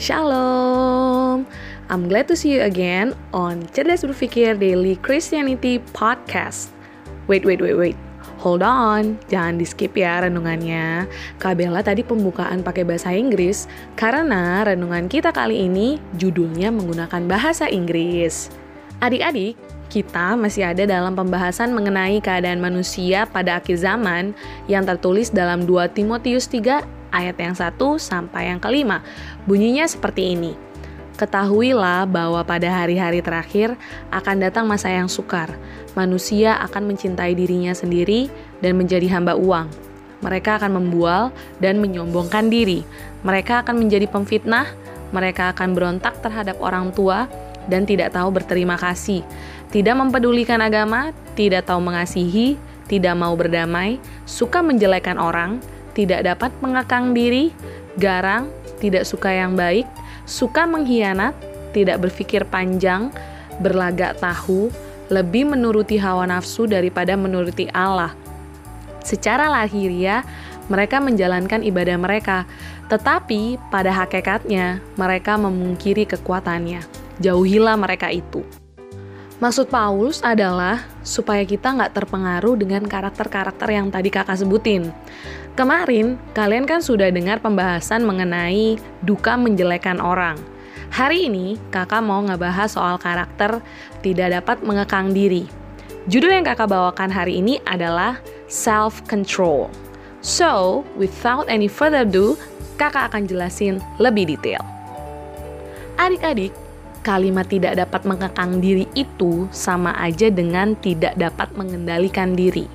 Shalom. I'm glad to see you again on Cerdas Berpikir Daily Christianity Podcast. Wait, wait, wait, wait. Hold on, jangan di skip ya renungannya. Kak Bella tadi pembukaan pakai bahasa Inggris karena renungan kita kali ini judulnya menggunakan bahasa Inggris. Adik-adik, kita masih ada dalam pembahasan mengenai keadaan manusia pada akhir zaman yang tertulis dalam 2 Timotius 3 ayat yang 1 sampai yang kelima. Bunyinya seperti ini. Ketahuilah bahwa pada hari-hari terakhir akan datang masa yang sukar. Manusia akan mencintai dirinya sendiri dan menjadi hamba uang. Mereka akan membual dan menyombongkan diri. Mereka akan menjadi pemfitnah. Mereka akan berontak terhadap orang tua dan tidak tahu berterima kasih tidak mempedulikan agama, tidak tahu mengasihi, tidak mau berdamai, suka menjelekan orang, tidak dapat mengekang diri, garang, tidak suka yang baik, suka mengkhianat, tidak berpikir panjang, berlagak tahu, lebih menuruti hawa nafsu daripada menuruti Allah. Secara lahiriah, mereka menjalankan ibadah mereka, tetapi pada hakikatnya mereka memungkiri kekuatannya. Jauhilah mereka itu. Maksud Paulus adalah supaya kita nggak terpengaruh dengan karakter-karakter yang tadi kakak sebutin. Kemarin, kalian kan sudah dengar pembahasan mengenai duka menjelekan orang. Hari ini, kakak mau ngebahas soal karakter tidak dapat mengekang diri. Judul yang kakak bawakan hari ini adalah self-control. So, without any further ado, kakak akan jelasin lebih detail. Adik-adik, kalimat tidak dapat mengekang diri itu sama aja dengan tidak dapat mengendalikan diri.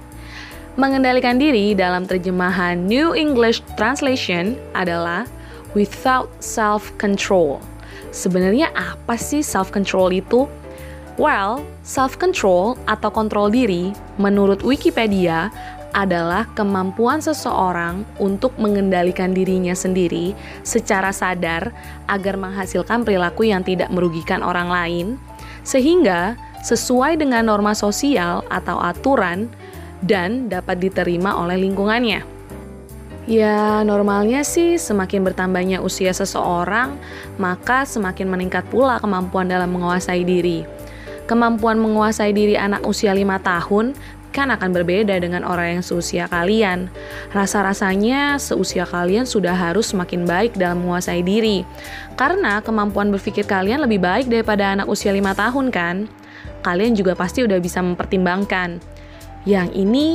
Mengendalikan diri dalam terjemahan New English Translation adalah without self-control. Sebenarnya apa sih self-control itu? Well, self-control atau kontrol diri menurut Wikipedia adalah kemampuan seseorang untuk mengendalikan dirinya sendiri secara sadar agar menghasilkan perilaku yang tidak merugikan orang lain, sehingga sesuai dengan norma sosial atau aturan dan dapat diterima oleh lingkungannya. Ya, normalnya sih semakin bertambahnya usia seseorang, maka semakin meningkat pula kemampuan dalam menguasai diri. Kemampuan menguasai diri anak usia 5 tahun kan akan berbeda dengan orang yang seusia kalian. Rasa-rasanya seusia kalian sudah harus semakin baik dalam menguasai diri. Karena kemampuan berpikir kalian lebih baik daripada anak usia 5 tahun kan? Kalian juga pasti udah bisa mempertimbangkan. Yang ini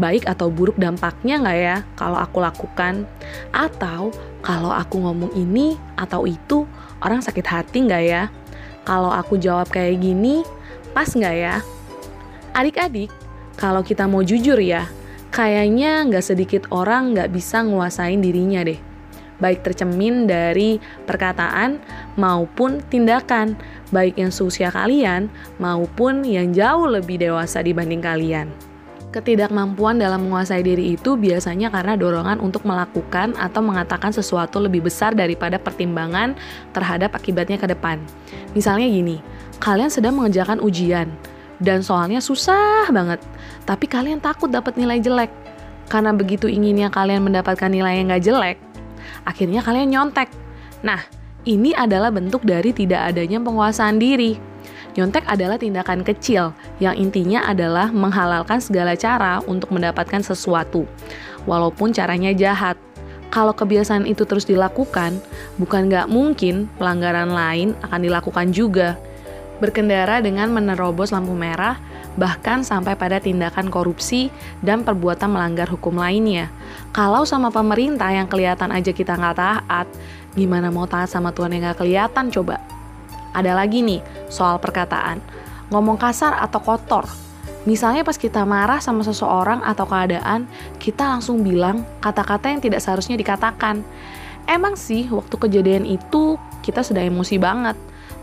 baik atau buruk dampaknya nggak ya kalau aku lakukan? Atau kalau aku ngomong ini atau itu, orang sakit hati nggak ya? Kalau aku jawab kayak gini, pas nggak ya? Adik-adik, kalau kita mau jujur ya, kayaknya nggak sedikit orang nggak bisa nguasain dirinya deh. Baik tercemin dari perkataan maupun tindakan, baik yang seusia kalian maupun yang jauh lebih dewasa dibanding kalian. Ketidakmampuan dalam menguasai diri itu biasanya karena dorongan untuk melakukan atau mengatakan sesuatu lebih besar daripada pertimbangan terhadap akibatnya ke depan. Misalnya gini, kalian sedang mengerjakan ujian, dan soalnya susah banget. Tapi kalian takut dapat nilai jelek. Karena begitu inginnya kalian mendapatkan nilai yang gak jelek, akhirnya kalian nyontek. Nah, ini adalah bentuk dari tidak adanya penguasaan diri. Nyontek adalah tindakan kecil yang intinya adalah menghalalkan segala cara untuk mendapatkan sesuatu, walaupun caranya jahat. Kalau kebiasaan itu terus dilakukan, bukan gak mungkin pelanggaran lain akan dilakukan juga berkendara dengan menerobos lampu merah, bahkan sampai pada tindakan korupsi dan perbuatan melanggar hukum lainnya. Kalau sama pemerintah yang kelihatan aja kita nggak taat, gimana mau taat sama Tuhan yang nggak kelihatan coba? Ada lagi nih soal perkataan, ngomong kasar atau kotor. Misalnya pas kita marah sama seseorang atau keadaan, kita langsung bilang kata-kata yang tidak seharusnya dikatakan. Emang sih waktu kejadian itu kita sudah emosi banget,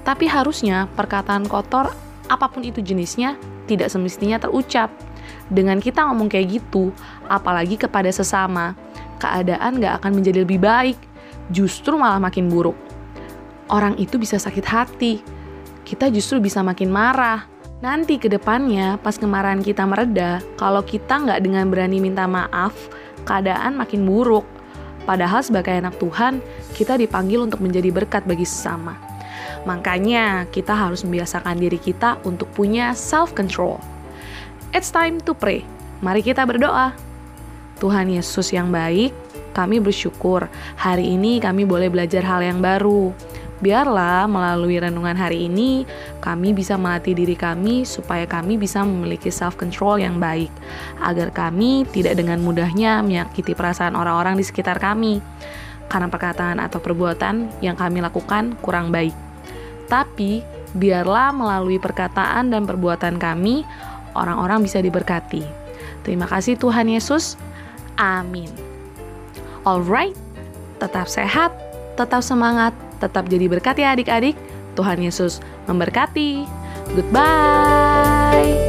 tapi harusnya perkataan kotor, apa pun itu jenisnya, tidak semestinya terucap. Dengan kita ngomong kayak gitu, apalagi kepada sesama, keadaan gak akan menjadi lebih baik, justru malah makin buruk. Orang itu bisa sakit hati, kita justru bisa makin marah. Nanti ke depannya, pas kemarahan kita mereda, kalau kita nggak dengan berani minta maaf, keadaan makin buruk. Padahal sebagai anak Tuhan, kita dipanggil untuk menjadi berkat bagi sesama. Makanya, kita harus membiasakan diri kita untuk punya self-control. It's time to pray. Mari kita berdoa. Tuhan Yesus yang baik, kami bersyukur hari ini kami boleh belajar hal yang baru. Biarlah melalui renungan hari ini kami bisa melatih diri kami supaya kami bisa memiliki self control yang baik agar kami tidak dengan mudahnya menyakiti perasaan orang-orang di sekitar kami karena perkataan atau perbuatan yang kami lakukan kurang baik. Tapi biarlah melalui perkataan dan perbuatan kami orang-orang bisa diberkati. Terima kasih Tuhan Yesus. Amin. Alright, tetap sehat, tetap semangat, Tetap jadi berkat ya adik-adik. Tuhan Yesus memberkati. Goodbye.